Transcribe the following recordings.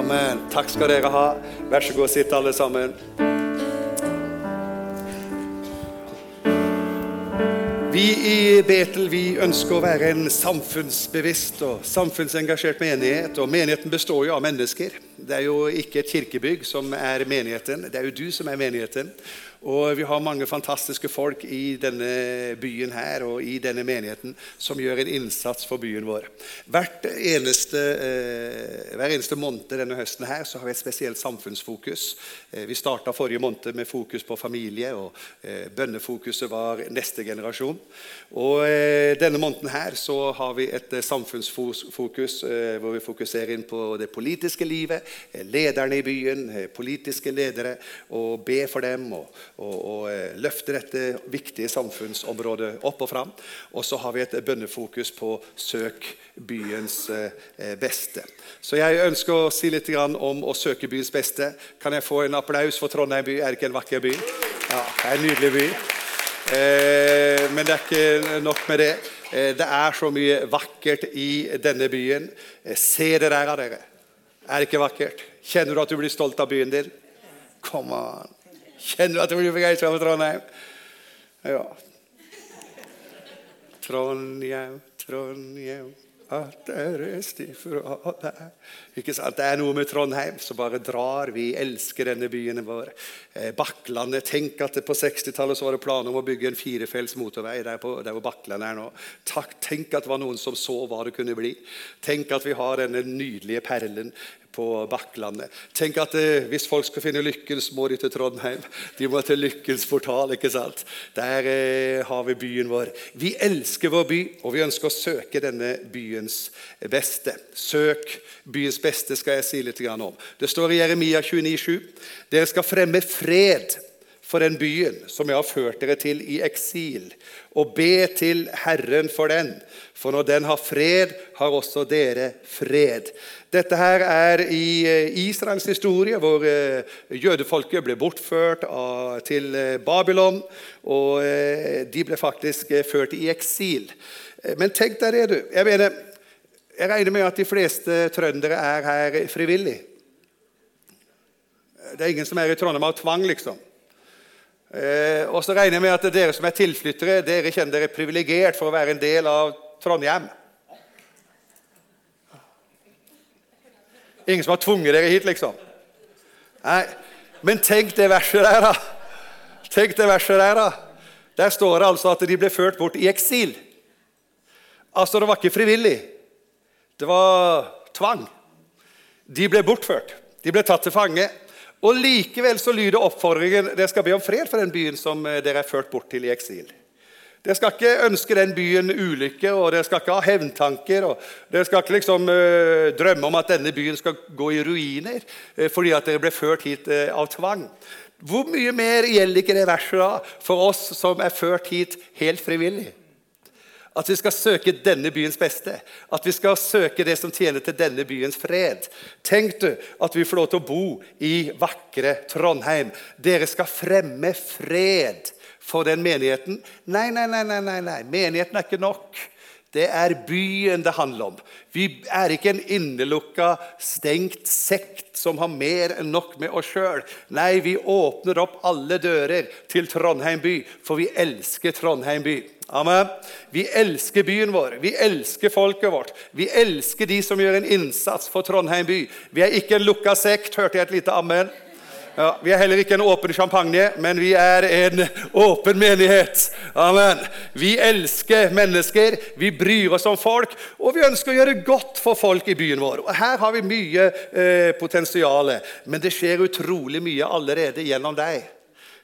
Amen. Takk skal dere ha. Vær så god, sitt alle sammen. Vi i Betel vi ønsker å være en samfunnsbevisst og samfunnsengasjert menighet. og Menigheten består jo av mennesker. Det er jo ikke et kirkebygg som er menigheten, det er jo du som er menigheten. Og vi har mange fantastiske folk i denne byen her og i denne menigheten som gjør en innsats for byen vår. Eneste, eh, hver eneste måned denne høsten her så har vi et spesielt samfunnsfokus. Eh, vi starta forrige måned med fokus på familie, og eh, bønnefokuset var neste generasjon. Og denne måneden her så har vi et samfunnsfokus hvor vi fokuserer inn på det politiske livet, lederne i byen, politiske ledere, og be for dem. og og, og eh, løfte dette viktige samfunnsområdet opp og fram. Og så har vi et bønnefokus på søk byens eh, beste. Så jeg ønsker å si litt om å søke byens beste. Kan jeg få en applaus for Trondheim by? Er det ikke en vakker by? Ja, det er en nydelig by. Eh, men det er ikke nok med det. Det er så mye vakkert i denne byen. Se det der av dere. Er det ikke vakkert? Kjenner du at du blir stolt av byen din? Come on. Kjenner du at du blir begeistra for Trondheim? Ja. Trondheim, Trondheim at det er reist ifra deg. Ikke sant? Det er noe med Trondheim som bare drar. Vi elsker denne byen vår. Eh, Bakklandet. Tenk at det på 60-tallet var det planer om å bygge en firefelts motorvei der, på, der hvor Bakklandet er nå. Takk, tenk at det var noen som så hva det kunne bli. Tenk at vi har denne nydelige perlen på Bakklandet. Tenk at eh, Hvis folk skal finne lykken, så må de til Trondheim. De må til Lykkens portal. ikke sant? Der eh, har vi byen vår. Vi elsker vår by, og vi ønsker å søke denne byens beste. Søk byens beste, skal jeg si litt om. Det står i Jeremia 29,7.: Dere skal fremme fred for den byen som jeg har ført dere til i eksil, og be til Herren for den. For når den har fred, har også dere fred. Dette her er i eh, Israels historie, hvor eh, jødefolket ble bortført til eh, Babylon. Og de ble faktisk ført i eksil. Men tenk der er du. Jeg, mener, jeg regner med at de fleste trøndere er her frivillig. Det er ingen som er i Trondheim av tvang, liksom. Og så regner jeg med at dere som er tilflyttere, dere kjenner dere privilegert for å være en del av Trondheim. Ingen som har tvunget dere hit, liksom? Nei. Men tenk det verset der, da. Tenk det verset Der da. Der står det altså at de ble ført bort i eksil. Altså, det var ikke frivillig. Det var tvang. De ble bortført. De ble tatt til fange. Og Likevel så lyder oppfordringen dere skal be om fred for den byen som eh, dere er ført bort til i eksil. Dere skal ikke ønske den byen ulykke, og dere skal ikke ha hevntanker. og Dere skal ikke liksom uh, drømme om at denne byen skal gå i ruiner uh, fordi at dere ble ført hit uh, av tvang. Hvor mye mer gjelder ikke det verset da for oss som er ført hit helt frivillig? At vi skal søke denne byens beste. At vi skal søke det som tjener til denne byens fred. Tenk du at vi får lov til å bo i vakre Trondheim. Dere skal fremme fred for den menigheten. Nei, nei, nei, nei, nei. nei. Menigheten er ikke nok. Det er byen det handler om. Vi er ikke en innelukka, stengt sekt som har mer enn nok med oss sjøl. Nei, vi åpner opp alle dører til Trondheim by, for vi elsker Trondheim by. Amen. Vi elsker byen vår, vi elsker folket vårt. Vi elsker de som gjør en innsats for Trondheim by. Vi er ikke en lukka sekt. Hørte jeg et lite amen? Ja, vi er heller ikke en åpen champagne, men vi er en åpen menighet. Amen. Vi elsker mennesker, vi bryr oss om folk, og vi ønsker å gjøre godt for folk i byen vår. Og Her har vi mye eh, potensial, men det skjer utrolig mye allerede gjennom deg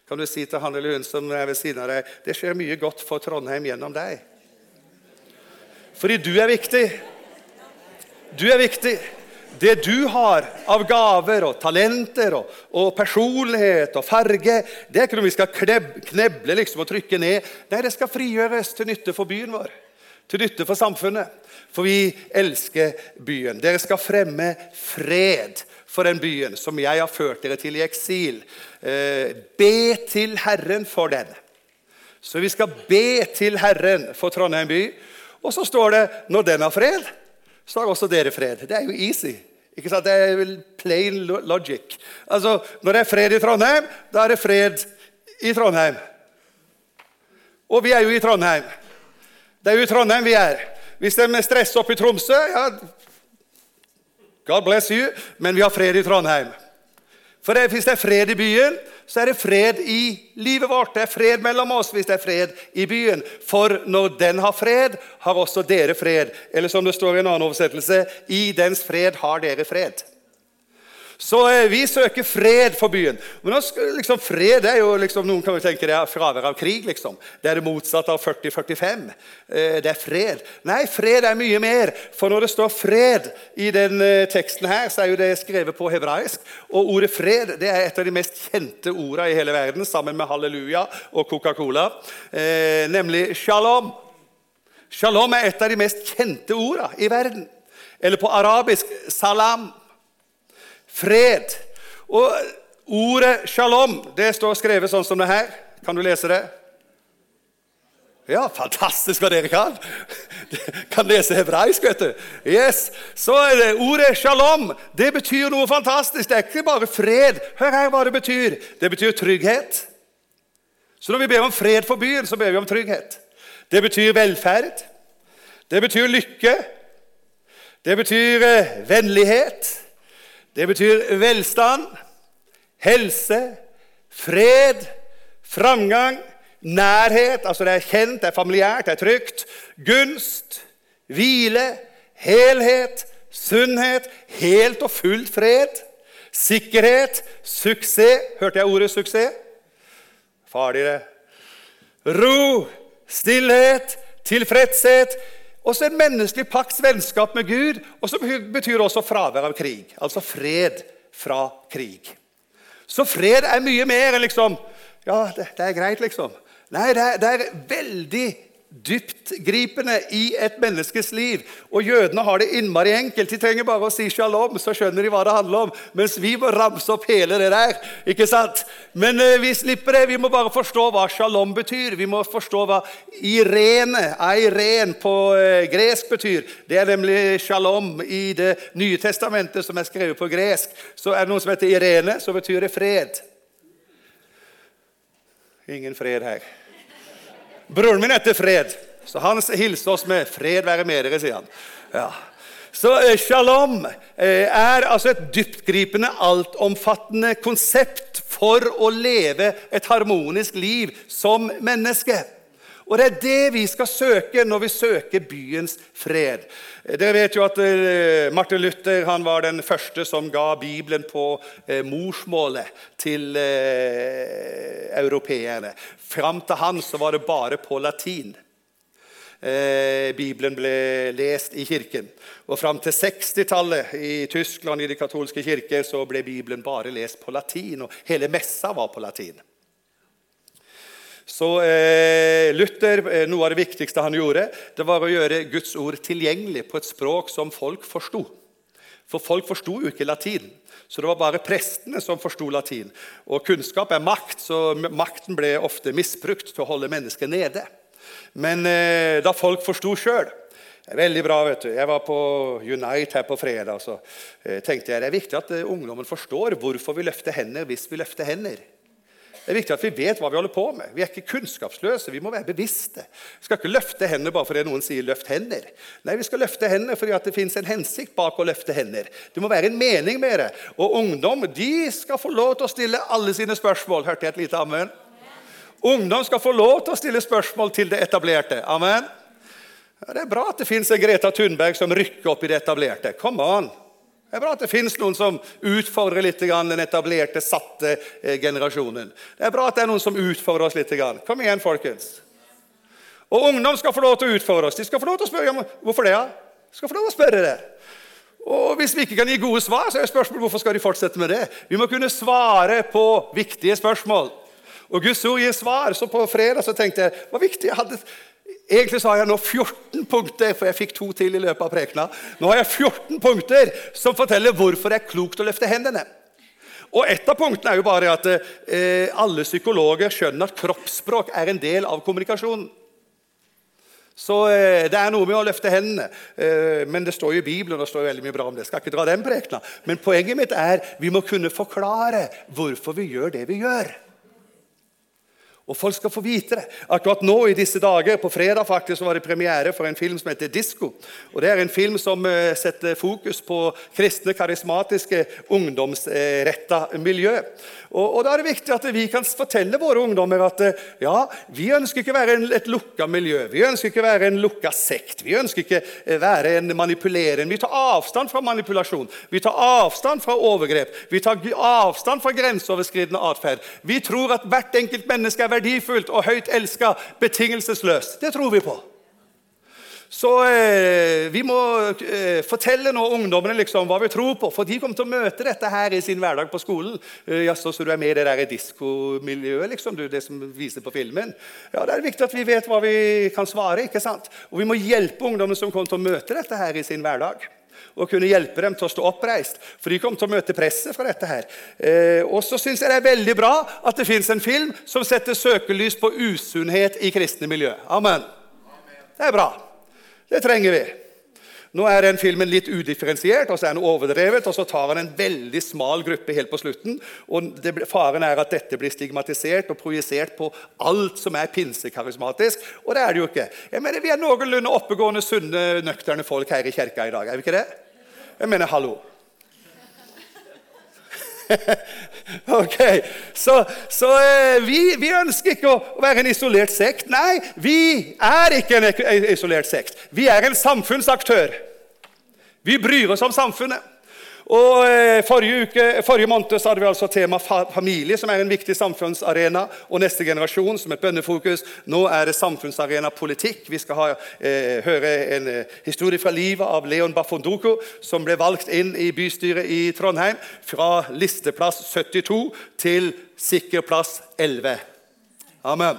kan du si til han eller hun som er ved siden av deg det skjer mye godt for Trondheim gjennom deg. Fordi du er viktig. Du er viktig. Det du har av gaver og talenter og, og personlighet og farge, det er ikke noe vi skal kneble liksom, og trykke ned. Nei, det skal frigjøres til nytte for byen vår, til nytte for samfunnet. For vi elsker byen. Dere skal fremme fred for den byen som jeg har ført dere til i eksil. Eh, be til Herren for den. Så vi skal be til Herren for Trondheim by. Og så står det når den har fred, så har også dere fred. Det er jo easy. Ikke sant? Det er plain logic. Altså, Når det er fred i Trondheim, da er det fred i Trondheim. Og vi er jo i Trondheim. Det er jo i Trondheim vi er. Hvis de stresser opp i Tromsø, ja God bless you, men vi har fred i Trondheim. For det, Hvis det er fred i byen, så er det fred i livet vårt. Det er fred mellom oss hvis det er fred i byen. For når den har fred, har også dere fred. Eller som det står i en annen oversettelse i dens fred har dere fred. Så eh, vi søker fred for byen. Men også, liksom, fred er jo liksom, Noen kan jo tenke det er fravær av krig. liksom. Det er det motsatte av 40-45. Eh, det er fred. Nei, fred er mye mer. For når det står fred i den eh, teksten her, så er jo det skrevet på hebraisk. Og ordet fred det er et av de mest kjente ordene i hele verden, sammen med halleluja og Coca-Cola, eh, nemlig shalom. Shalom er et av de mest kjente ordene i verden. Eller på arabisk salam fred. Og ordet shalom det står skrevet sånn som det her. Kan du lese det? Ja, fantastisk hva dere kan! Kan lese hebraisk, vet du. Yes. Så er det ordet shalom. Det betyr noe fantastisk. Det er ikke bare fred. Hør her hva det betyr. Det betyr trygghet. Så når vi ber om fred for byen, så ber vi om trygghet. Det betyr velferd. Det betyr lykke. Det betyr eh, vennlighet. Det betyr velstand, helse, fred, framgang, nærhet Altså det er kjent, det er familiært, det er trygt. Gunst, hvile, helhet, sunnhet, helt og fullt fred. Sikkerhet, suksess. Hørte jeg ordet suksess? Farlig, det. Ro, stillhet, tilfredshet. Også en menneskelig pakts vennskap med Gud, og som betyr også fravær av krig. Altså fred fra krig. Så fred er mye mer enn liksom Ja, det, det er greit, liksom. Nei, det er, det er veldig dyptgripende i et menneskes liv. Og jødene har det innmari enkelt. De trenger bare å si shalom, så skjønner de hva det handler om. Mens vi må ramse opp hele det der. ikke sant? Men eh, vi slipper det. Vi må bare forstå hva shalom betyr. Vi må forstå hva irene, eiren på eh, gresk betyr. Det er nemlig shalom i Det nye testamentet, som er skrevet på gresk. Så er det noe som heter irene, så betyr det fred. Ingen fred her. Broren min heter Fred, så han hilser oss med 'fred være med dere', sier han. Ja. Så eh, shalom eh, er altså et dyptgripende, altomfattende konsept for å leve et harmonisk liv som menneske. Og det er det vi skal søke når vi søker byens fred. Dere vet jo at eh, Martin Luther var den første som ga Bibelen på eh, morsmålet til eh, europeerne. Fram til han så var det bare på latin. Bibelen ble lest i kirken. Og Fram til 60-tallet i Tyskland i de katolske kirker, så ble Bibelen bare lest på latin. Og hele messa var på latin. Så eh, Luther, eh, Noe av det viktigste han gjorde, det var å gjøre Guds ord tilgjengelig på et språk som folk forsto. For folk forsto jo ikke latin. Så det var bare prestene som forsto latin. Og kunnskap er makt, så makten ble ofte misbrukt til å holde mennesker nede. Men eh, da folk forsto sjøl Veldig bra. vet du. Jeg var på Unite her på fredag. så eh, tenkte jeg Det er viktig at eh, ungdommen forstår hvorfor vi løfter hender hvis vi løfter hender. Det er viktig at vi vet hva vi holder på med. Vi er ikke kunnskapsløse. Vi må være bevisste. Vi skal ikke løfte hender bare fordi noen sier 'løft hender'. Nei, vi skal løfte hender fordi det fins en hensikt bak å løfte hender. Det må være en mening med det. Og ungdom de skal få lov til å stille alle sine spørsmål. Hørte jeg et lite amen? Ungdom skal få lov til å stille spørsmål til det etablerte. Amen. Det er bra at det fins en Greta Thunberg som rykker opp i det etablerte. Come on. Det er bra at det fins noen som utfordrer litt den etablerte, satte eh, generasjonen. Det er bra at det er noen som utfordrer oss litt. Kom igjen, folkens. Og ungdom skal få lov til å utfordre oss. De skal få lov til å spørre om hvorfor det. Ja? De skal få lov til å spørre det. Og Hvis vi ikke kan gi gode svar, så er spørsmålet hvorfor skal de fortsette med det. Vi må kunne svare på viktige spørsmål. Og Guds ord gir svar. Så på fredag så tenkte jeg hva viktig jeg hadde Egentlig så har jeg nå 14 punkter, for jeg fikk to til i løpet av prekena. Nå har jeg 14 punkter som forteller hvorfor det er klokt å løfte hendene. Og Et av punktene er jo bare at eh, alle psykologer skjønner at kroppsspråk er en del av kommunikasjonen. Så eh, det er noe med å løfte hendene. Eh, men det står jo i Bibelen, og det står jo veldig mye bra om det. Jeg skal ikke dra den prekena. Men poenget mitt er vi må kunne forklare hvorfor vi gjør det vi gjør. Og folk skal få vite det. Akkurat nå i disse dager, på fredag faktisk, var det premiere for en film som heter Disko. Og Det er en film som uh, setter fokus på kristne, karismatiske, ungdomsretta miljø. Og, og, Da er det viktig at vi kan fortelle våre ungdommer at uh, ja, vi ønsker ikke å være et lukka miljø. Vi ønsker ikke å være en lukka sekt. Vi ønsker ikke å være en manipulerende. Vi tar avstand fra manipulasjon. Vi tar avstand fra overgrep. Vi tar avstand fra grenseoverskridende atferd. Vi tror at hvert enkelt menneske er verdifullt og høyt elska betingelsesløst. Det tror vi på. Så eh, vi må eh, fortelle nå ungdommene liksom hva vi tror på, for de kommer til å møte dette her i sin hverdag på skolen. Eh, jaså, så du er med i det der diskomiljøet, liksom, det som viser på filmen? Ja, Det er viktig at vi vet hva vi kan svare. ikke sant? Og vi må hjelpe ungdommene som kommer til å møte dette her i sin hverdag og kunne hjelpe dem til å stå oppreist. For de kommer til å møte presset fra dette. her. Eh, og så syns jeg det er veldig bra at det fins en film som setter søkelys på usunnhet i kristne miljø. Amen. Det er bra. Det trenger vi. Nå er den filmen litt udifferensiert og så er den overdrevet, og så tar han en veldig smal gruppe helt på slutten. og det, Faren er at dette blir stigmatisert og projisert på alt som er pinsekarismatisk. Og det er det jo ikke. Jeg mener, Vi er noenlunde oppegående, sunne, nøkterne folk her i kirka i dag. er vi ikke det? Jeg mener, hallo. ok, Så, så eh, vi, vi, ønsker ikke å være en isolert sekt. Nei, vi er ikke en isolert sekt. Vi er en samfunnsaktør. Vi bryr oss om samfunnet. Og eh, forrige, uke, forrige måned så hadde vi altså tema familie, som er en viktig samfunnsarena, og neste generasjon som et bønnefokus. Nå er det samfunnsarena politikk. Vi skal ha, eh, høre en eh, historie fra livet av Leon Bafondoko, som ble valgt inn i bystyret i Trondheim fra listeplass 72 til sikker plass 11. Amen.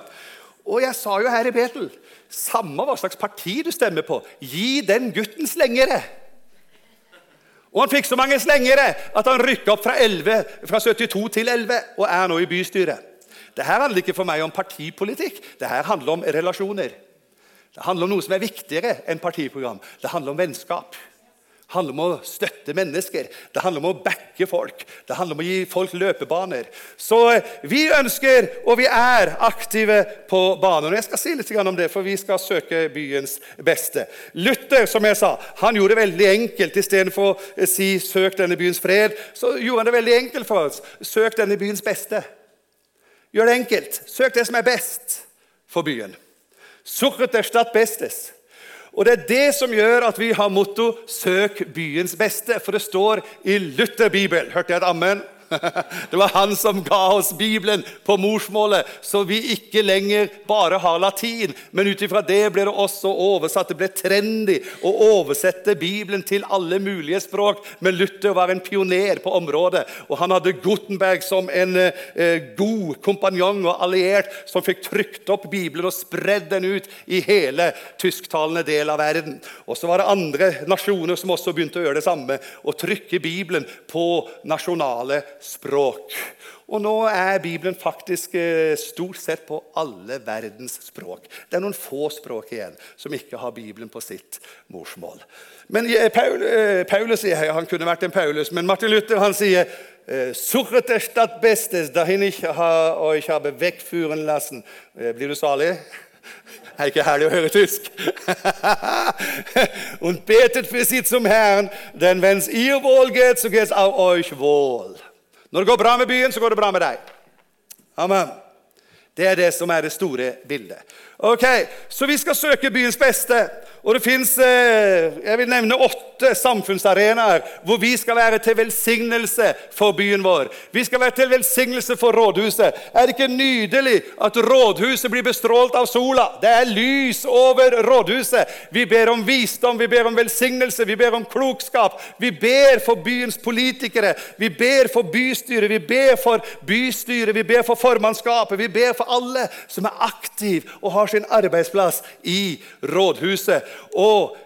Og jeg sa jo her i Betel samme hva slags parti du stemmer på, gi den gutten slengere. Og han fikk så mange slengere at han rykka opp fra, 11, fra 72 til 11 og er nå i bystyret. Dette handler ikke for meg om partipolitikk, dette handler om relasjoner. Det handler om noe som er viktigere enn partiprogram. Det handler om vennskap. Det handler om å støtte mennesker, det handler om å backe folk. Det handler om å gi folk løpebaner. Så eh, vi ønsker, og vi er, aktive på banen. Og Jeg skal si litt om det, for vi skal søke byens beste. Luther som jeg sa, han gjorde det veldig enkelt. Istedenfor å si 'søk denne byens fred', så gjorde han det veldig enkelt for oss. Søk denne byens beste. Gjør det enkelt. Søk det som er best for byen. Suchet er Stadt bestes. Og Det er det som gjør at vi har motto 'Søk byens beste'. For det står i Lutherbibelen. Hørte jeg et ammen? Det var han som ga oss Bibelen på morsmålet, så vi ikke lenger bare har latin. Men ut ifra det ble det også oversatt. Det ble trendy å oversette Bibelen til alle mulige språk. Men Luther var en pioner på området, og han hadde Gutenberg som en eh, god kompanjong og alliert som fikk trykt opp Bibelen og spredd den ut i hele tysktalende del av verden. Og så var det andre nasjoner som også begynte å gjøre det samme, å trykke Bibelen på nasjonale språk. Og nå er Bibelen faktisk eh, stort sett på alle verdens språk. Det er noen få språk igjen som ikke har Bibelen på sitt morsmål. Men eh, eh, Paulus sier, Han kunne vært en Paulus, men Martin Luther han sier Suchet er bestes, dahin ich euch habe wegführen lassen. Blir du salig? Det er ikke herlig å høre tysk. Und betet für sie zum Herrn, denn wenn's ihr wohl geht, so geht's auch euch wohl. Når det går bra med byen, så går det bra med deg. Amen. Det er det som er det store bildet. Ok, Så vi skal søke byens beste. Og det fins eh, åtte samfunnsarenaer hvor vi skal være til velsignelse for byen vår. Vi skal være til velsignelse for rådhuset. Er det ikke nydelig at rådhuset blir bestrålt av sola? Det er lys over rådhuset. Vi ber om visdom, vi ber om velsignelse, vi ber om klokskap. Vi ber for byens politikere, vi ber for bystyret, vi ber for bystyret, vi ber for formannskapet, vi ber for alle som er aktive og har sin arbeidsplass i rådhuset. Og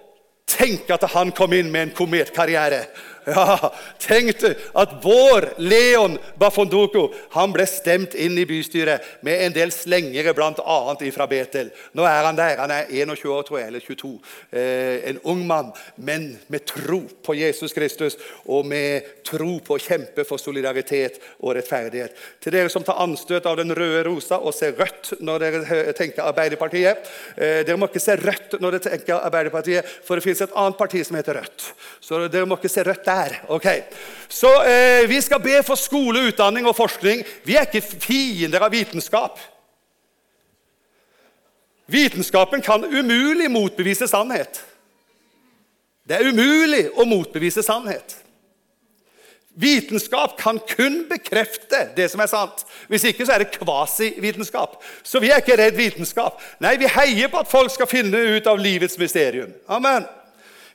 tenk at han kom inn med en kometkarriere. Ja, Tenk at vår Leon Bafondoko han ble stemt inn i bystyret med en del slengere, bl.a. fra Betel. Nå er han der. Han er 21 år, tror jeg, eller 22. Eh, en ung mann, men med tro på Jesus Kristus og med tro på å kjempe for solidaritet og rettferdighet. Til dere som tar anstøt av den røde rosa og ser rødt når dere tenker Arbeiderpartiet. Eh, dere må ikke se rødt når dere tenker Arbeiderpartiet, for det finnes et annet parti som heter Rødt. Så dere må ikke se rødt der. Ok? Så eh, Vi skal be for skole, utdanning og forskning. Vi er ikke fiender av vitenskap. Vitenskapen kan umulig motbevise sannhet. Det er umulig å motbevise sannhet. Vitenskap kan kun bekrefte det som er sant. Hvis ikke så er det kvasivitenskap. Så vi er ikke redd vitenskap. Nei, vi heier på at folk skal finne ut av livets mysterium. Amen.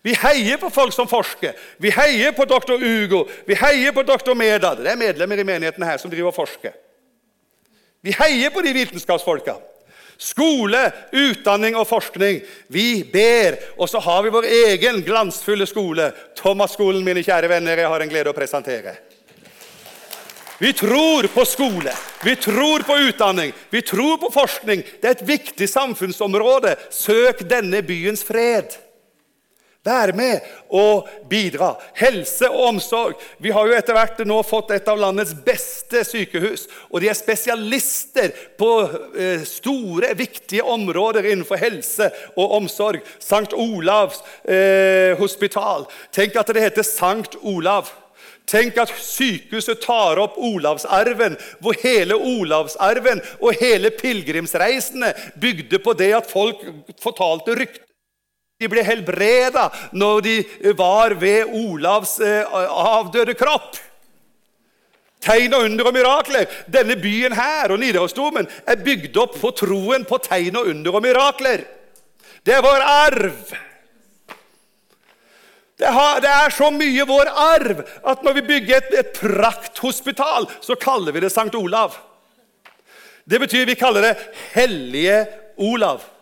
Vi heier på folk som forsker. Vi heier på doktor Ugo. Vi heier på doktor Medad. Det er medlemmer i menigheten her som driver og forsker. Vi heier på de vitenskapsfolka. Skole, utdanning og forskning. Vi ber, og så har vi vår egen glansfulle skole. Thomas-skolen, mine kjære venner, jeg har en glede å presentere. Vi tror på skole, vi tror på utdanning, vi tror på forskning. Det er et viktig samfunnsområde. Søk denne byens fred. Vær med og bidra. Helse og omsorg. Vi har jo etter hvert nå fått et av landets beste sykehus. Og de er spesialister på eh, store, viktige områder innenfor helse og omsorg. St. Olavs eh, hospital. Tenk at det heter Sankt Olav. Tenk at sykehuset tar opp Olavsarven, hvor hele Olavsarven og hele pilegrimsreisene bygde på det at folk fortalte rykter de ble helbreda når de var ved Olavs eh, avdøde kropp. Tegn og under og mirakler. Denne byen her og Nidarosdomen er bygd opp på troen på tegn og under og mirakler. Det er vår arv. Det, er så mye vår arv at når vi bygger et prakthospital, så kaller vi det Sankt Olav. Det betyr vi kaller det Hellige Olav.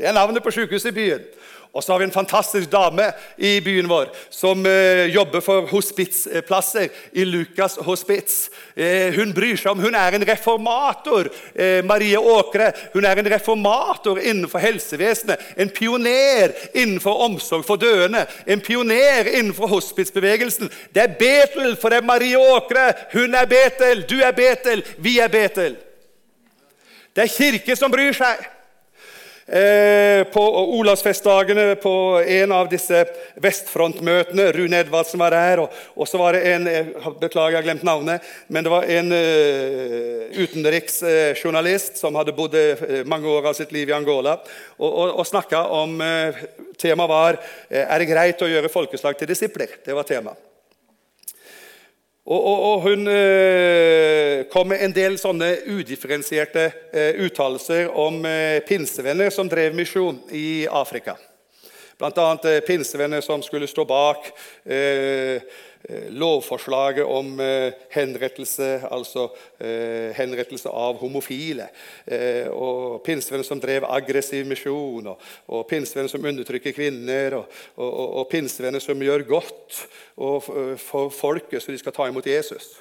Det er navnet på sykehuset i byen. Og så har vi en fantastisk dame i byen vår som eh, jobber for hospitsplasser i Lukas hospits. Eh, hun bryr seg om Hun er en reformator. Eh, Marie Åkre hun er en reformator innenfor helsevesenet. En pioner innenfor omsorg for døende. En pioner innenfor hospitsbevegelsen. Det er Betel, for det er Marie Åkre. Hun er Betel, du er Betel, vi er Betel. Det er kirke som bryr seg. Eh, på Olavsfestdagene på en av disse vestfrontmøtene. Rune Edvardsen var der. Og, så var det en Beklager, jeg har glemt navnet. Men det var en uh, utenriksjournalist som hadde bodd uh, mange år av sitt liv i Angola, og, og, og snakka om Temaet var er det greit å gjøre folkeslag til disipler. Det var temaet. Og, og, og Hun eh, kom med en del sånne udifferensierte eh, uttalelser om eh, pinsevenner som drev misjon i Afrika. Bl.a. Eh, pinsevenner som skulle stå bak eh, lovforslaget om henrettelse, altså henrettelse av homofile. og pinnsvenn som drev aggressiv misjon, og, og pinnsvenn som undertrykker kvinner, og, og, og pinsevenner som gjør godt for folket, så de skal ta imot Jesus.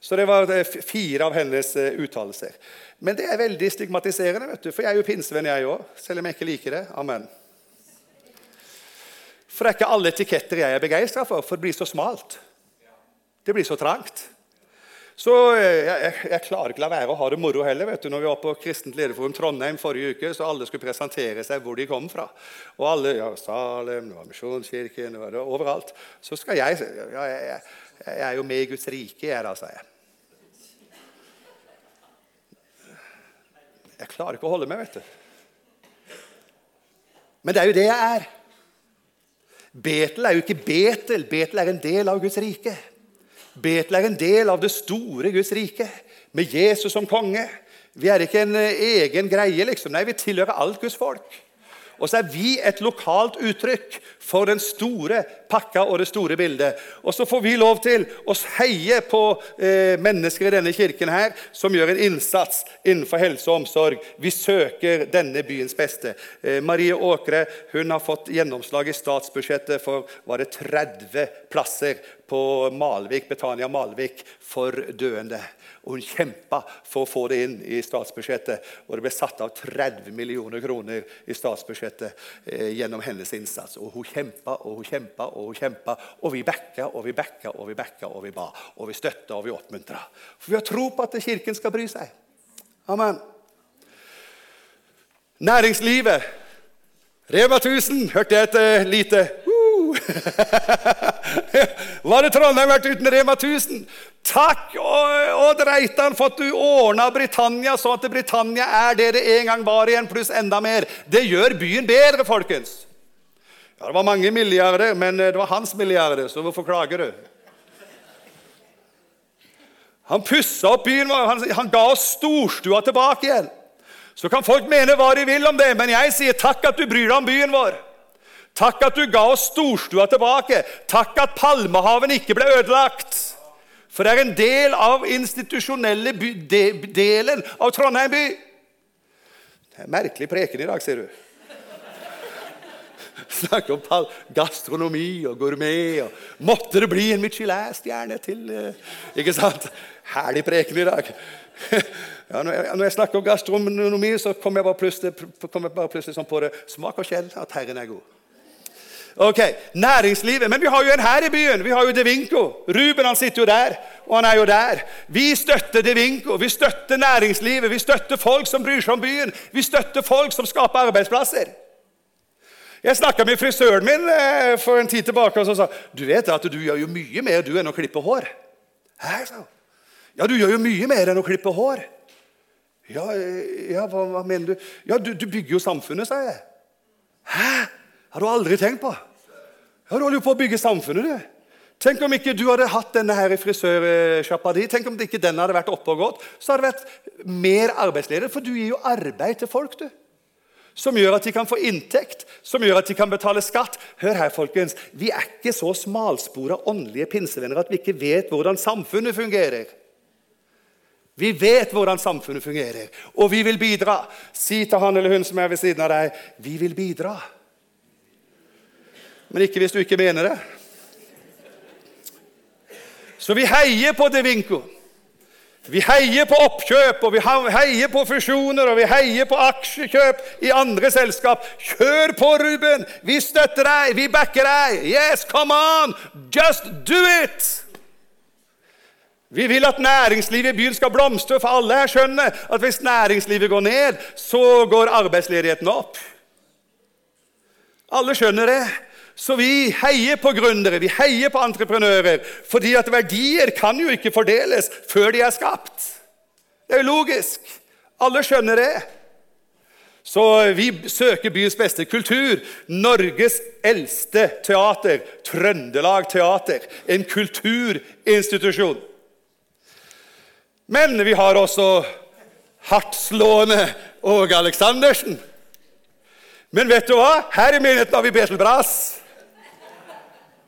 Så det var fire av hennes uttalelser. Men det er veldig stigmatiserende, vet du, for jeg er jo pinsevenn, jeg òg. Selv om jeg ikke liker det. Amen. For det er ikke alle etiketter jeg er begeistra for, for det blir så smalt. Det blir så trangt. Så eh, jeg, jeg, jeg, klarer ikke la være å ha det moro heller. vet du. Når vi var på Kristent lederforum Trondheim forrige uke, så alle skulle presentere seg hvor de kom fra. Og alle, ja, Salem, det var Misjonskirken, det var det, overalt. Så skal jeg ja, jeg, jeg, er jo med i Guds rike, jeg, da, sa jeg. Jeg klarer ikke å holde meg, vet du. Men det er jo det jeg er. Betel er jo ikke Betel. Betel er en del av Guds rike. Betel er en del av det store Guds rike, med Jesus som konge. Vi er ikke en eh, egen greie, liksom. Nei, vi tilhører alt Guds folk. Og så er vi et lokalt uttrykk for den store pakka og det store bildet. Og så får vi lov til å heie på eh, mennesker i denne kirken her som gjør en innsats innenfor helse og omsorg. Vi søker denne byens beste. Eh, Marie Åkre hun har fått gjennomslag i statsbudsjettet for var det 30 plasser på Malvik, Betania Malvik for døende. Og hun kjempa for å få det inn i statsbudsjettet. Og det ble satt av 30 millioner kroner i statsbudsjettet eh, gjennom hennes innsats. Og hun kjempa og hun kjempa og hun kjempa. Og vi backa og vi backa og vi backa og vi ba. Og vi støtta og vi oppmuntra. For vi har tro på at Kirken skal bry seg. Amen. Næringslivet. Rema 1000 hørte jeg et uh, lite hadde Trondheim vært uten Rema 1000? Takk, Odd Reitan, for at du ordna Britannia sånn at Britannia er det det en gang var igjen, pluss enda mer. Det gjør byen bedre, folkens. Ja, Det var mange milliarder, men det var hans milliarder, så hvorfor klager du? Han pussa opp byen han, han ga oss storstua tilbake igjen. Så kan folk mene hva de vil om det, men jeg sier takk at du bryr deg om byen vår. Takk at du ga oss storstua tilbake. Takk at Palmehaven ikke ble ødelagt. For det er en del av institusjonelle by, de, delen av Trondheim by. Det er merkelig preken i dag, ser du. Snakke om gastronomi og gourmet. Og måtte det bli en Michelin-stjerne til eh, Ikke sant? Herlig preken i dag. Ja, når, jeg, når, jeg, snakker om gastronomi, så kommer jeg bare plutselig, kom jeg bare plutselig sånn på det. Smak og kjell at Herren er god. Ok, Næringslivet. Men vi har jo en her i byen. Vi har jo Devinco. Ruben han sitter jo der, og han er jo der. Vi støtter Devinco. Vi støtter næringslivet. Vi støtter folk som bryr seg om byen. Vi støtter folk som skaper arbeidsplasser. Jeg snakka med frisøren min eh, for en tid tilbake og så sa du vet at du gjør jo mye mer du enn å klippe hår. Hæ, sa Ja, du gjør jo mye mer enn å klippe hår. Ja, eh, ja hva, hva mener du? Ja, du, du bygger jo samfunnet, sa jeg. Hæ? Har du aldri tenkt på? Ja, Du holder jo på å bygge samfunnet, du. Tenk om ikke du hadde hatt denne her i frisørsjappa di. Tenk om ikke den hadde vært oppe og gått. Så hadde det vært mer arbeidsleder, for du gir jo arbeid til folk. du. Som gjør at de kan få inntekt, som gjør at de kan betale skatt. Hør her, folkens. Vi er ikke så smalspora åndelige pinsevenner at vi ikke vet hvordan samfunnet fungerer. Vi vet hvordan samfunnet fungerer, og vi vil bidra. Si til han eller hun som er ved siden av deg, 'Vi vil bidra'. Men ikke hvis du ikke mener det. Så vi heier på Devinco. Vi heier på oppkjøp, og vi heier på fusjoner og vi heier på aksjekjøp i andre selskap. Kjør på, Ruben! Vi støtter deg, vi backer deg. Yes, come on! Just do it! Vi vil at næringslivet i byen skal blomstre, for alle her skjønner at hvis næringslivet går ned, så går arbeidsledigheten opp. Alle skjønner det. Så vi heier på gründere, vi heier på entreprenører, fordi at verdier kan jo ikke fordeles før de er skapt. Det er jo logisk. Alle skjønner det. Så vi søker byens beste kultur. Norges eldste teater, Trøndelag Teater. En kulturinstitusjon. Men vi har også hardtslående Åge Aleksandersen. Men vet du hva? Her i menigheten har vi Betel Brass.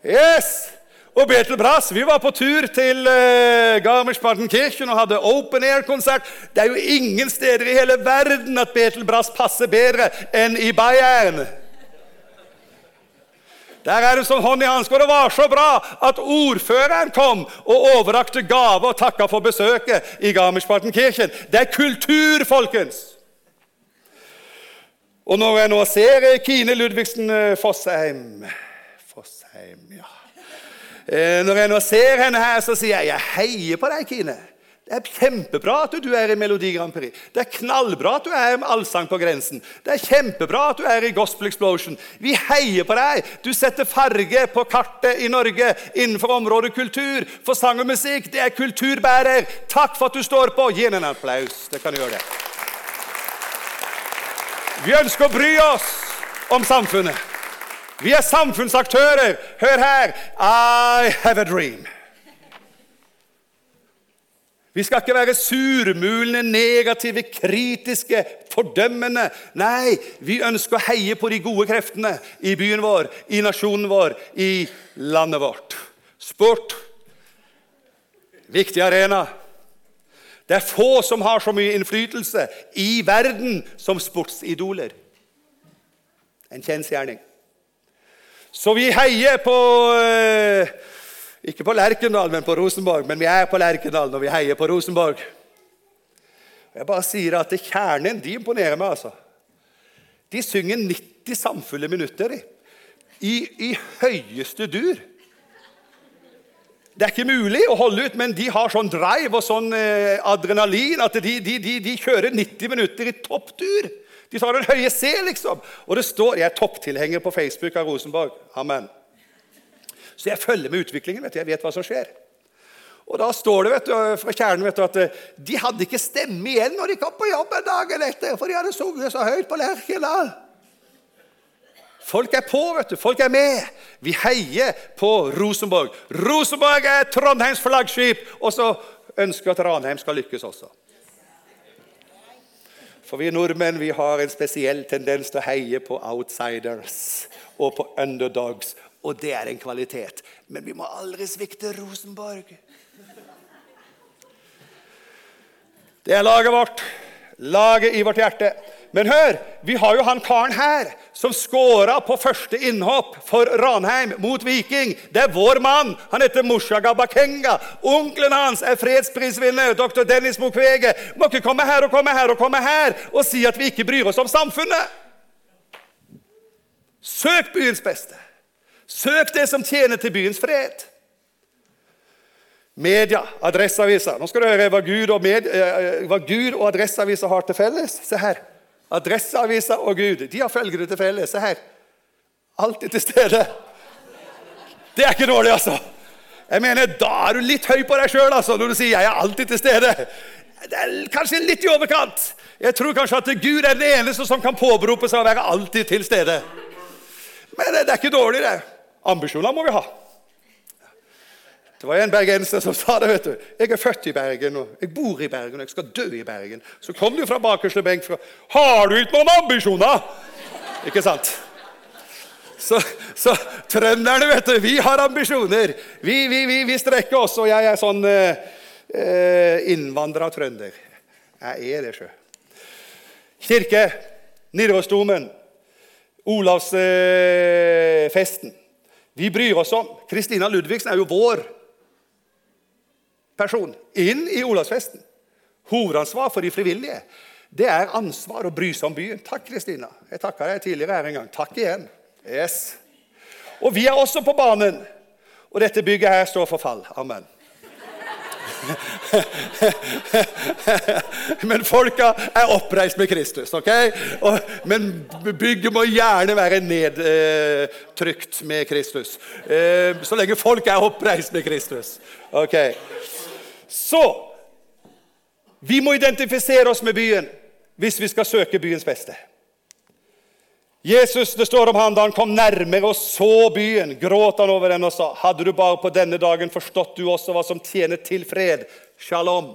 Yes! Og Betel Brass, vi var på tur til eh, Garmisch-Partenkirchen og hadde open air-konsert. Det er jo ingen steder i hele verden at Betel Brass passer bedre enn i Bayern. Der er det som hånd i hanske. Og det var så bra at ordføreren kom og overrakte gave og takka for besøket i Garmisch-Partenkirchen. Det er kultur, folkens! Og når jeg nå ser Kine Ludvigsen eh, Fossheim ja. når jeg nå ser henne her, så sier jeg jeg heier på deg, Kine. Det er kjempebra at du er i Melodi Grand Prix. Det er knallbra at du er med Allsang på grensen. Det er kjempebra at du er i Gospel Explosion. Vi heier på deg. Du setter farge på kartet i Norge innenfor området kultur. For sang og musikk, det er kulturbærer. Takk for at du står på. Gi henne en applaus. Det kan du gjøre det. Vi ønsker å bry oss om samfunnet. Vi er samfunnsaktører. Hør her. I have a dream. Vi skal ikke være surmulende, negative, kritiske, fordømmende. Nei, vi ønsker å heie på de gode kreftene i byen vår, i nasjonen vår, i landet vårt. Sport viktig arena. Det er få som har så mye innflytelse i verden som sportsidoler. En kjensgjerning. Så vi heier på eh, ikke på Lerkendal, men på Rosenborg. Men vi er på Lerkendal når vi heier på Rosenborg. Jeg bare sier at Kjernen de imponerer meg. altså. De synger 90 samfulle minutter i, i høyeste dur. Det er ikke mulig å holde ut, men de har sånn drive og sånn eh, adrenalin at de, de, de, de, kjører 90 minutter i topptur. De tar den høye C, liksom. Og det står Jeg er topptilhenger på Facebook av Rosenborg. Amen. Så jeg følger med utviklingen. vet du, Jeg vet hva som skjer. Og Da står det vet du, fra kjernen vet du, at eh, de hadde ikke stemme igjen når de kom på jobb en dag etter, for de hadde sunget så høyt på Lerkendal. Folk er på, vet du. Folk er med. Vi heier på Rosenborg. Rosenborg er Trondheims flaggskip, og så ønsker vi at Ranheim skal lykkes også. For vi nordmenn vi har en spesiell tendens til å heie på outsiders og på underdogs og det er en kvalitet. Men vi må aldri svikte Rosenborg. Det er laget vårt. Laget i vårt hjerte. Men hør, vi har jo han karen her som skåra på første innhopp for Ranheim mot Viking. Det er vår mann. Han heter Mushaga Bakenga. Onkelen hans er fredsprisvinner, dr. Dennis Mukwege. Må ikke komme her og komme her og komme her og si at vi ikke bryr oss om samfunnet. Søk byens beste. Søk det som tjener til byens fred. Media, Adresseavisa. Nå skal du høre hva Gud og, med, eh, Gud og Adresseavisa har til felles. Se her. Adresseavisa og Gud de har følgende til felles. Se her. Alltid til stede. Det er ikke dårlig, altså. Jeg mener, Da er du litt høy på deg sjøl altså, når du sier 'jeg er alltid til stede'. Det er kanskje litt i overkant. Jeg tror kanskje at Gud er den eneste som kan påberope seg å være alltid til stede. Men det er ikke dårlig, det. Ambisjoner må vi ha. Det var en bergenser som sa det. vet du. 'Jeg er født i Bergen, og jeg bor i Bergen, og jeg skal dø i Bergen.' Så kom du fra bakerste benk fra 'Har du ikke noen ambisjoner?' Ikke sant? Så, så trønderne, vet du, vi har ambisjoner. Vi, vi, vi, vi strekker oss. Og jeg er sånn eh, eh innvandra trønder. Jeg er det, sjø. Kirke, Nidarosdomen, Olavsfesten. Vi bryr oss om Kristina Ludvigsen er jo vår person inn i Olavsfesten. Hovedansvar for de frivillige det er ansvar å bry seg om byen. Takk, Kristina. Jeg takka deg tidligere her en gang. Takk igjen. Yes. Og vi er også på banen. Og dette bygget her står for fall. Amen. Men folka er oppreist med Kristus. ok? Men bygget må gjerne være nedtrykt med Kristus. Eh, så lenge folk er oppreist med Kristus. Ok. Så Vi må identifisere oss med byen hvis vi skal søke byens beste. Jesus, Det står om han da han kom nærmere og så byen, gråt han over den og sa:" Hadde du bare på denne dagen forstått du også hva som tjener til fred, shalom.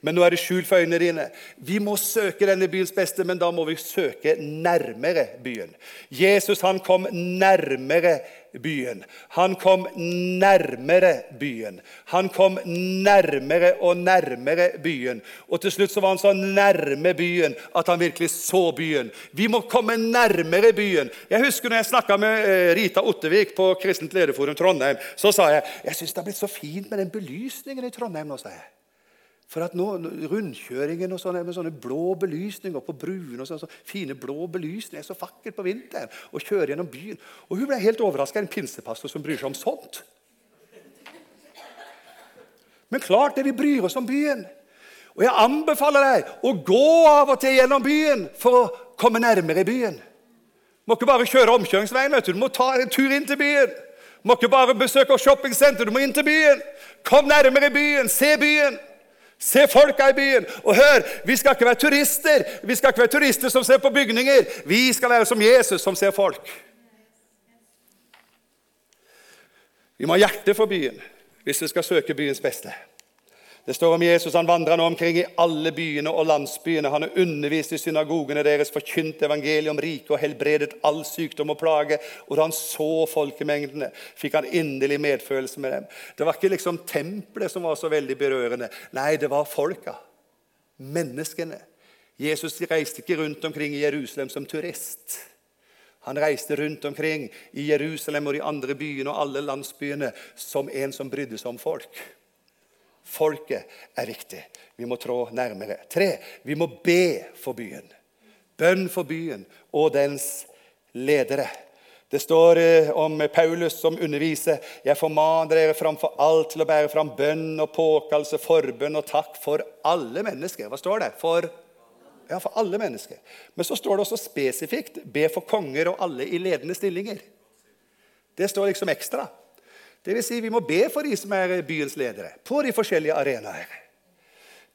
Men nå er det skjult for øynene dine. Vi må søke denne byens beste, men da må vi søke nærmere byen. Jesus han kom nærmere byen. Han kom nærmere byen. Han kom nærmere og nærmere byen. Og til slutt så var han så nærme byen at han virkelig så byen. Vi må komme nærmere byen. Jeg husker når jeg snakka med eh, Rita Ottevik på Kristent Lederforum Trondheim, så sa jeg jeg syns det har blitt så fint med den belysningen i Trondheim nå. sa jeg. For at nå, Rundkjøringen og sånne, med sånne blå belysninger på bruene og sånne, så fine blå belysninger er så vakkert på vinteren. Og kjører gjennom byen. Og Hun ble helt overraska. En pinsepastor som bryr seg om sånt. Men klart det vi bryr oss om byen. Og jeg anbefaler deg å gå av og til gjennom byen for å komme nærmere byen. Du må ikke bare kjøre omkjøringsveien, vet du. du må ta en tur inn til byen. Du må ikke bare besøke shoppingsenter, du må inn til byen. Kom nærmere byen, se byen. Se folka i byen. Og hør, vi skal ikke være turister Vi skal ikke være turister som ser på bygninger. Vi skal være som Jesus, som ser folk. Vi må ha hjerte for byen hvis vi skal søke byens beste. Det står om Jesus han vandra nå omkring i alle byene og landsbyene. Han har undervist i synagogene deres, forkynt evangeliet om riket og helbredet all sykdom og plage. Og da han så folkemengdene, fikk han inderlig medfølelse med dem. Det var ikke liksom tempelet som var så veldig berørende. Nei, det var folka. Menneskene. Jesus reiste ikke rundt omkring i Jerusalem som turist. Han reiste rundt omkring i Jerusalem og de andre byene og alle landsbyene som en som brydde seg om folk. Folket er viktig. Vi må trå nærmere. Tre, vi må be for byen. Bønn for byen og dens ledere. Det står eh, om Paulus som underviser. Jeg formaner dere framfor alt til å bære fram bønn og påkallelse, forbønn og takk for alle mennesker. Hva står det? For, ja, for alle mennesker. Men så står det også spesifikt be for konger og alle i ledende stillinger. Det står liksom ekstra. Vil si, vi må be for de som er byens ledere, på de forskjellige arenaer.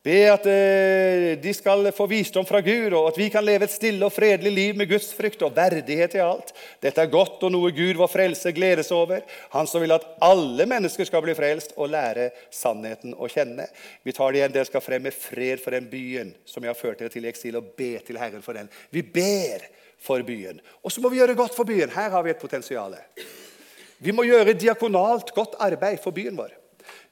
Be at eh, de skal få visdom fra Gud, og at vi kan leve et stille og fredelig liv med Guds frykt og verdighet i alt. Dette er godt og noe Gud, vår frelse, gledes over. Han som vil at alle mennesker skal bli frelst og lære sannheten å kjenne. Vi tar det igjen. Dere skal fremme fred for den byen som jeg har ført dere til i eksil, og be til Herren for den. Vi ber for byen. Og så må vi gjøre godt for byen. Her har vi et potensial. Vi må gjøre diakonalt godt arbeid for byen vår.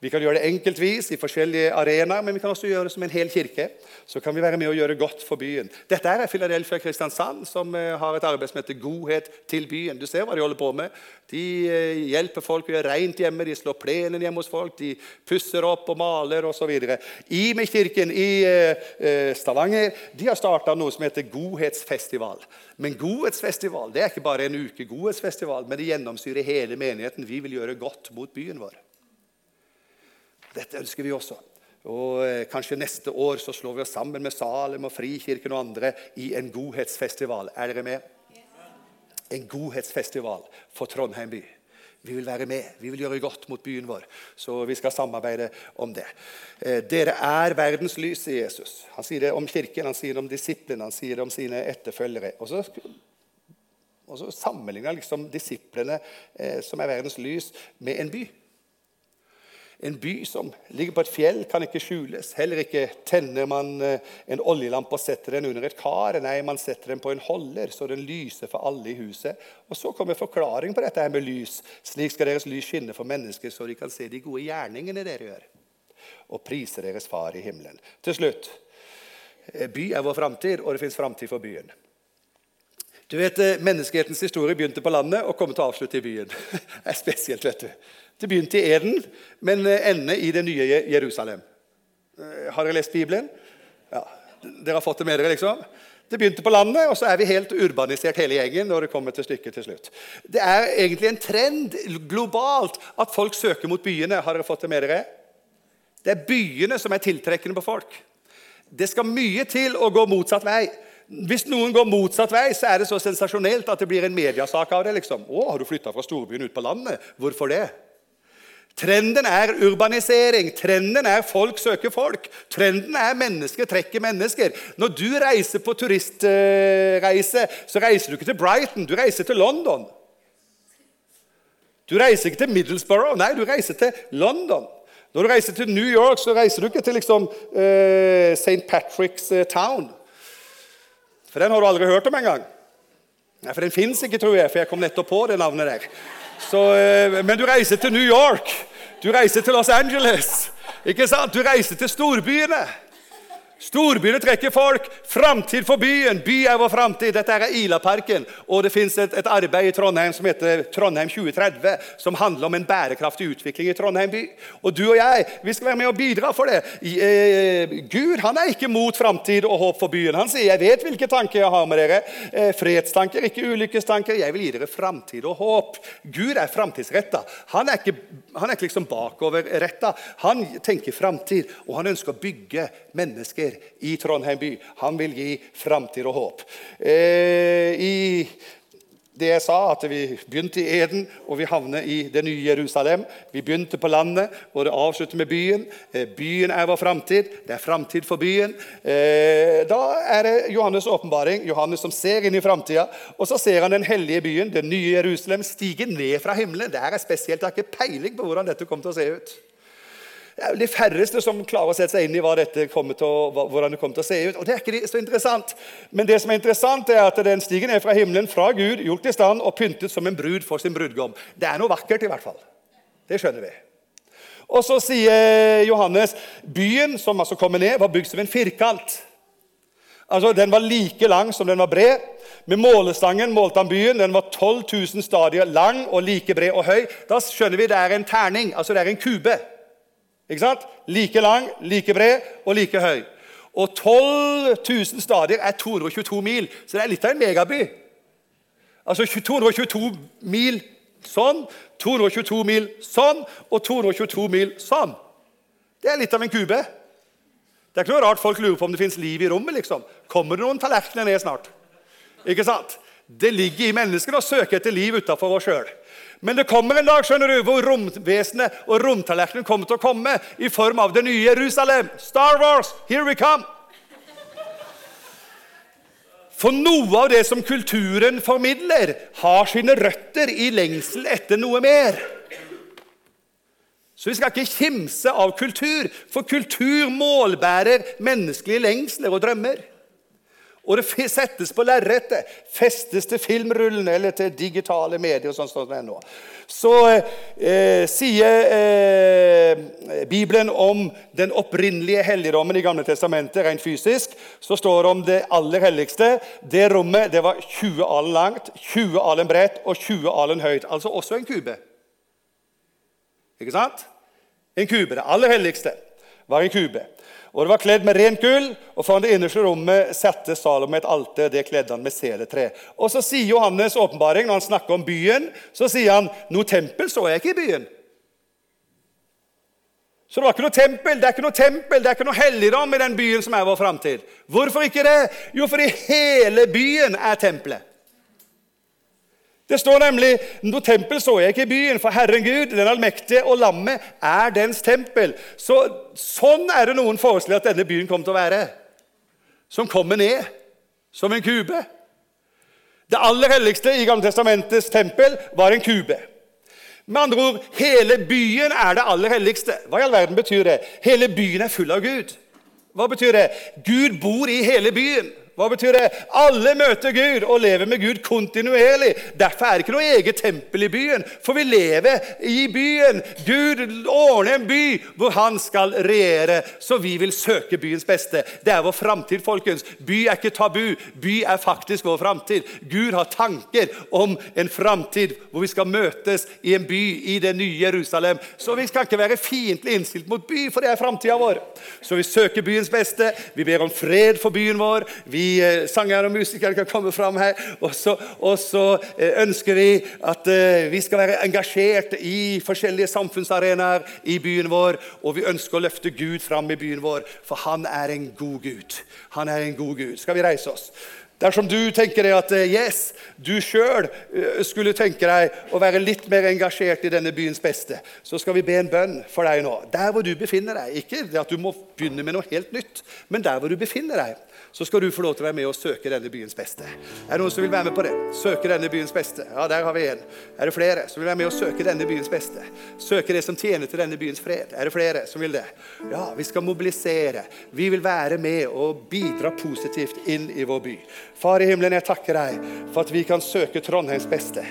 Vi kan gjøre det enkeltvis i forskjellige arenaer, men vi kan også gjøre det som en hel kirke. Så kan vi være med og gjøre godt for byen. Dette er Philadelphia Kristiansand, som eh, har et arbeid som heter Godhet til byen. Du ser hva de holder på med. De eh, hjelper folk å gjøre rent hjemme, de slår plenen hjemme hos folk, de pusser opp og maler osv. Imi-kirken i eh, Stavanger de har starta noe som heter Godhetsfestival. Men godhetsfestival det er ikke bare en uke godhetsfestival, men det gjennomsyrer hele menigheten. Vi vil gjøre godt mot byen vår. Dette ønsker vi også. Og eh, Kanskje neste år så slår vi oss sammen med Salem og Frikirken og andre i en godhetsfestival. Er dere med? En godhetsfestival for Trondheim by. Vi vil være med. Vi vil gjøre godt mot byen vår. Så vi skal samarbeide om det. Eh, dere er verdens lys, i Jesus. Han sier det om kirken, han sier det om disiplene, han sier det om sine etterfølgere. Og så, og så sammenligner han liksom disiplene eh, som er verdens lys, med en by. En by som ligger på et fjell, kan ikke skjules. Heller ikke tenner man eh, en oljelampe og setter den under et kar. Nei, man setter den på en holder, så den lyser for alle i huset. Og Så kommer forklaring på dette her med lys. Slik skal deres lys skinne for mennesker, så de kan se de gode gjerningene dere gjør, og prise deres Far i himmelen. Til slutt eh, by er vår framtid, og det fins framtid for byen. Du vet, eh, Menneskehetens historie begynte på landet og kommer til å avslutte i byen. Det er spesielt, vet du. Det begynte i Eden, men eh, ender i det nye Jerusalem. Eh, har dere lest Bibelen? Ja, Dere har fått det med dere, liksom? Det begynte på landet, og så er vi helt urbanisert hele gjengen. når det kommer til stykket til slutt. Det er egentlig en trend globalt at folk søker mot byene. Har dere fått det med dere? Det er byene som er tiltrekkende på folk. Det skal mye til å gå motsatt vei. Hvis noen går motsatt vei, så er det så sensasjonelt at det blir en mediasak av det. liksom. 'Å, har du flytta fra storbyen ut på landet?' Hvorfor det? Trenden er urbanisering. Trenden er folk søker folk. Trenden er mennesker trekker mennesker. Når du reiser på turistreise, så reiser du ikke til Brighton, du reiser til London. Du reiser ikke til Middlesbrough, nei, du reiser til London. Når du reiser til New York, så reiser du ikke til liksom, uh, eh, St. Patrick's uh, Town. For den har du aldri hørt om engang. Nei, For den fins ikke, tror jeg, for jeg kom nettopp på det navnet der. Så, uh, men du reiser til New York. Du reiser til Los Angeles. Ikke sant? Du reiser til storbyene. Storbyene trekker folk. Framtid for byen. By er vår framtid. Dette er Ilaparken. Og det fins et, et, arbeid i Trondheim som heter Trondheim 2030, som handler om en bærekraftig utvikling i Trondheim by. Og du og jeg vi skal være med og bidra for det. Eh, Gud han er ikke mot framtid og håp for byen. Han sier 'Jeg vet hvilke tanker jeg har med dere'. Eh, fredstanker, ikke ulykkestanker. Jeg vil gi dere framtid og håp. Gud er framtidsretta. Han er ikke, han er ikke liksom bakoverretta. Han tenker framtid, og han ønsker å bygge mennesker i Trondheim by. Han vil gi framtid og håp. Eh, I det jeg sa, at vi begynte i Eden, og vi havner i det nye Jerusalem. Vi begynte på landet, og det avslutter med byen. Eh, byen er vår framtid. Det er framtid for byen. Eh, da er det Johannes' åpenbaring, Johannes som ser inn i framtida. Og så ser han den hellige byen, det nye Jerusalem, stige ned fra himmelen. Det er spesielt. Jeg har ikke peiling på hvordan dette kommer til å se ut. Det er jo de færreste som klarer å sette seg inn i å, hvordan det kommer til å se ut. Og det er ikke så interessant. Men det som er interessant, er at den stiger ned fra himmelen, fra Gud, gjort i stand og pyntet som en brud for sin brudgom. Det er noe vakkert, i hvert fall. Det skjønner vi. Og så sier Johannes byen som altså kommer ned, var bygd som en firkant. Altså, Den var like lang som den var bred. Med målestangen målte han byen. Den var 12 000 stadier lang og like bred og høy. Da skjønner vi det er en terning, altså det er en kube. Ikke sant? Like lang, like bred og like høy. Og 12 000 stadier er 222 mil, så det er litt av en megaby. Altså 222 mil sånn, 222 mil sånn og 222 mil sånn. Det er litt av en kube. Det er ikke noe rart folk lurer på om det fins liv i rommet. liksom. Kommer det noen tallerkener ned snart? Ikke sant? Det ligger i menneskene å søke etter liv utafor oss sjøl. Men det kommer en dag skjønner du, hvor romvesenet og romtallerkenen kommer til å komme i form av det nye Jerusalem. Star Wars, here we come! For noe av det som kulturen formidler, har sine røtter i lengsel etter noe mer. Så vi skal ikke kimse av kultur, for kultur målbærer menneskelige lengsler og drømmer. Og det settes på lerretet, festes til filmrullene eller til digitale medier. sånn som det er nå. Så eh, sier eh, Bibelen om den opprinnelige helligdommen i Gamle testamentet, rent fysisk. Så står det om det aller helligste. Det rommet det var 20 alen langt, 20 alen bredt og 20 alen høyt. Altså også en kube. Ikke sant? En kube. Det aller helligste var en kube. Og Det var kledd med rent gull, og foran det innerste rommet satte Salomo et alter. Det kledde han med seletre. Og Så sier Johannes' åpenbaring, når han snakker om byen, så sier han noe tempel så jeg ikke i byen. Så det var ikke noe tempel, det er ikke noe tempel, det er ikke noe helligdom i den byen som er vår framtid. Hvorfor ikke det? Jo, fordi hele byen er tempelet. Det står nemlig no tempel så jeg ikke i byen, for Herren Gud, den allmektige og lammet, er dens tempel. Så, sånn er det noen forestiller at denne byen kommer til å være. Som kommer ned som en kube. Det aller helligste i Gamle Testamentets tempel var en kube. Med andre ord, hele byen er det aller helligste. Hva i all verden betyr det? Hele byen er full av Gud. Hva betyr det? Gud bor i hele byen. Hva betyr det? Alle møter Gud og lever med Gud kontinuerlig. Derfor er det ikke noe eget tempel i byen, for vi lever i byen. Gud ordner en by hvor han skal regjere, så vi vil søke byens beste. Det er vår framtid, folkens. By er ikke tabu. By er faktisk vår framtid. Gud har tanker om en framtid hvor vi skal møtes i en by i det nye Jerusalem. Så vi skal ikke være fiendtlig innstilt mot by, for det er framtida vår. Så vi søker byens beste. Vi ber om fred for byen vår. Vi Eh, sangere og musikere kan komme fram her. Og så, og så eh, ønsker vi at eh, vi skal være engasjert i forskjellige samfunnsarenaer i byen vår. Og vi ønsker å løfte Gud fram i byen vår, for han er en god Gud. Han er en god Gud. Skal vi reise oss? Dersom du tenker deg at yes, du sjøl skulle tenke deg å være litt mer engasjert i denne byens beste, så skal vi be en bønn for deg nå. Der hvor du befinner deg. Ikke at du må begynne med noe helt nytt, men der hvor du befinner deg så skal du få lov til å være med og søke denne byens beste. Er det noen som vil være med på det? Søke denne byens beste. Ja, der har vi en. Er det flere som vil være med og søke denne byens beste? Søke det som tjener til denne byens fred. Er det flere som vil det? Ja, vi skal mobilisere. Vi vil være med og bidra positivt inn i vår by. Far i himmelen, jeg takker deg for at vi kan søke Trondheims beste.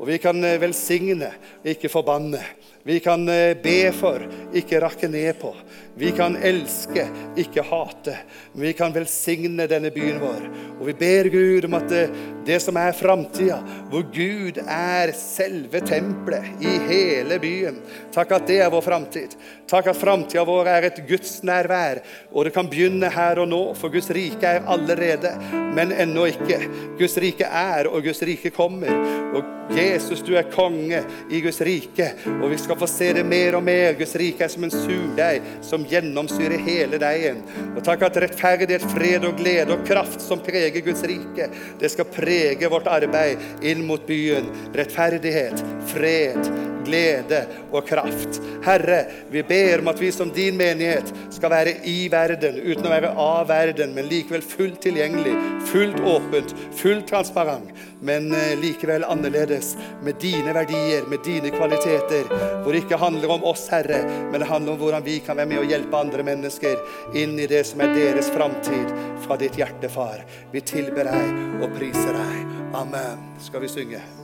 Og vi kan eh, velsigne, ikke forbanne. Vi kan eh, be for, ikke rakke ned på. Vi kan elske, ikke hate. Vi kan velsigne denne byen vår. Og vi ber Gud om at det, det som er framtida, hvor Gud er selve tempelet i hele byen Takk at det er vår framtid. Takk at framtida vår er et gudsnærvær. Og det kan begynne her og nå, for Guds rike er allerede, men ennå ikke. Guds rike er, og Guds rike kommer. Og Jesus, du er konge i Guds rike, og vi skal få se det mer og mer. Guds rike er som en surdeig som gjennomsyrer hele deigen. Og takk at rettferdighet, fred og glede og kraft som preger Guds rike, det skal prege vårt arbeid inn mot byen. Rettferdighet, fred, glede og kraft. Herre, vi ber om at vi som din menighet skal være i verden uten å være av verden, men likevel fullt tilgjengelig, fullt åpent, fullt transparent, men eh, likevel annerledes, med dine verdier, med dine kvaliteter, hvor det ikke handler om oss, Herre, men det handler om hvordan vi kan være med og hjelpe andre mennesker inn i det som er deres framtid fra ditt hjerte, far. Vi tilber deg og priser deg. Amen. Skal vi synge?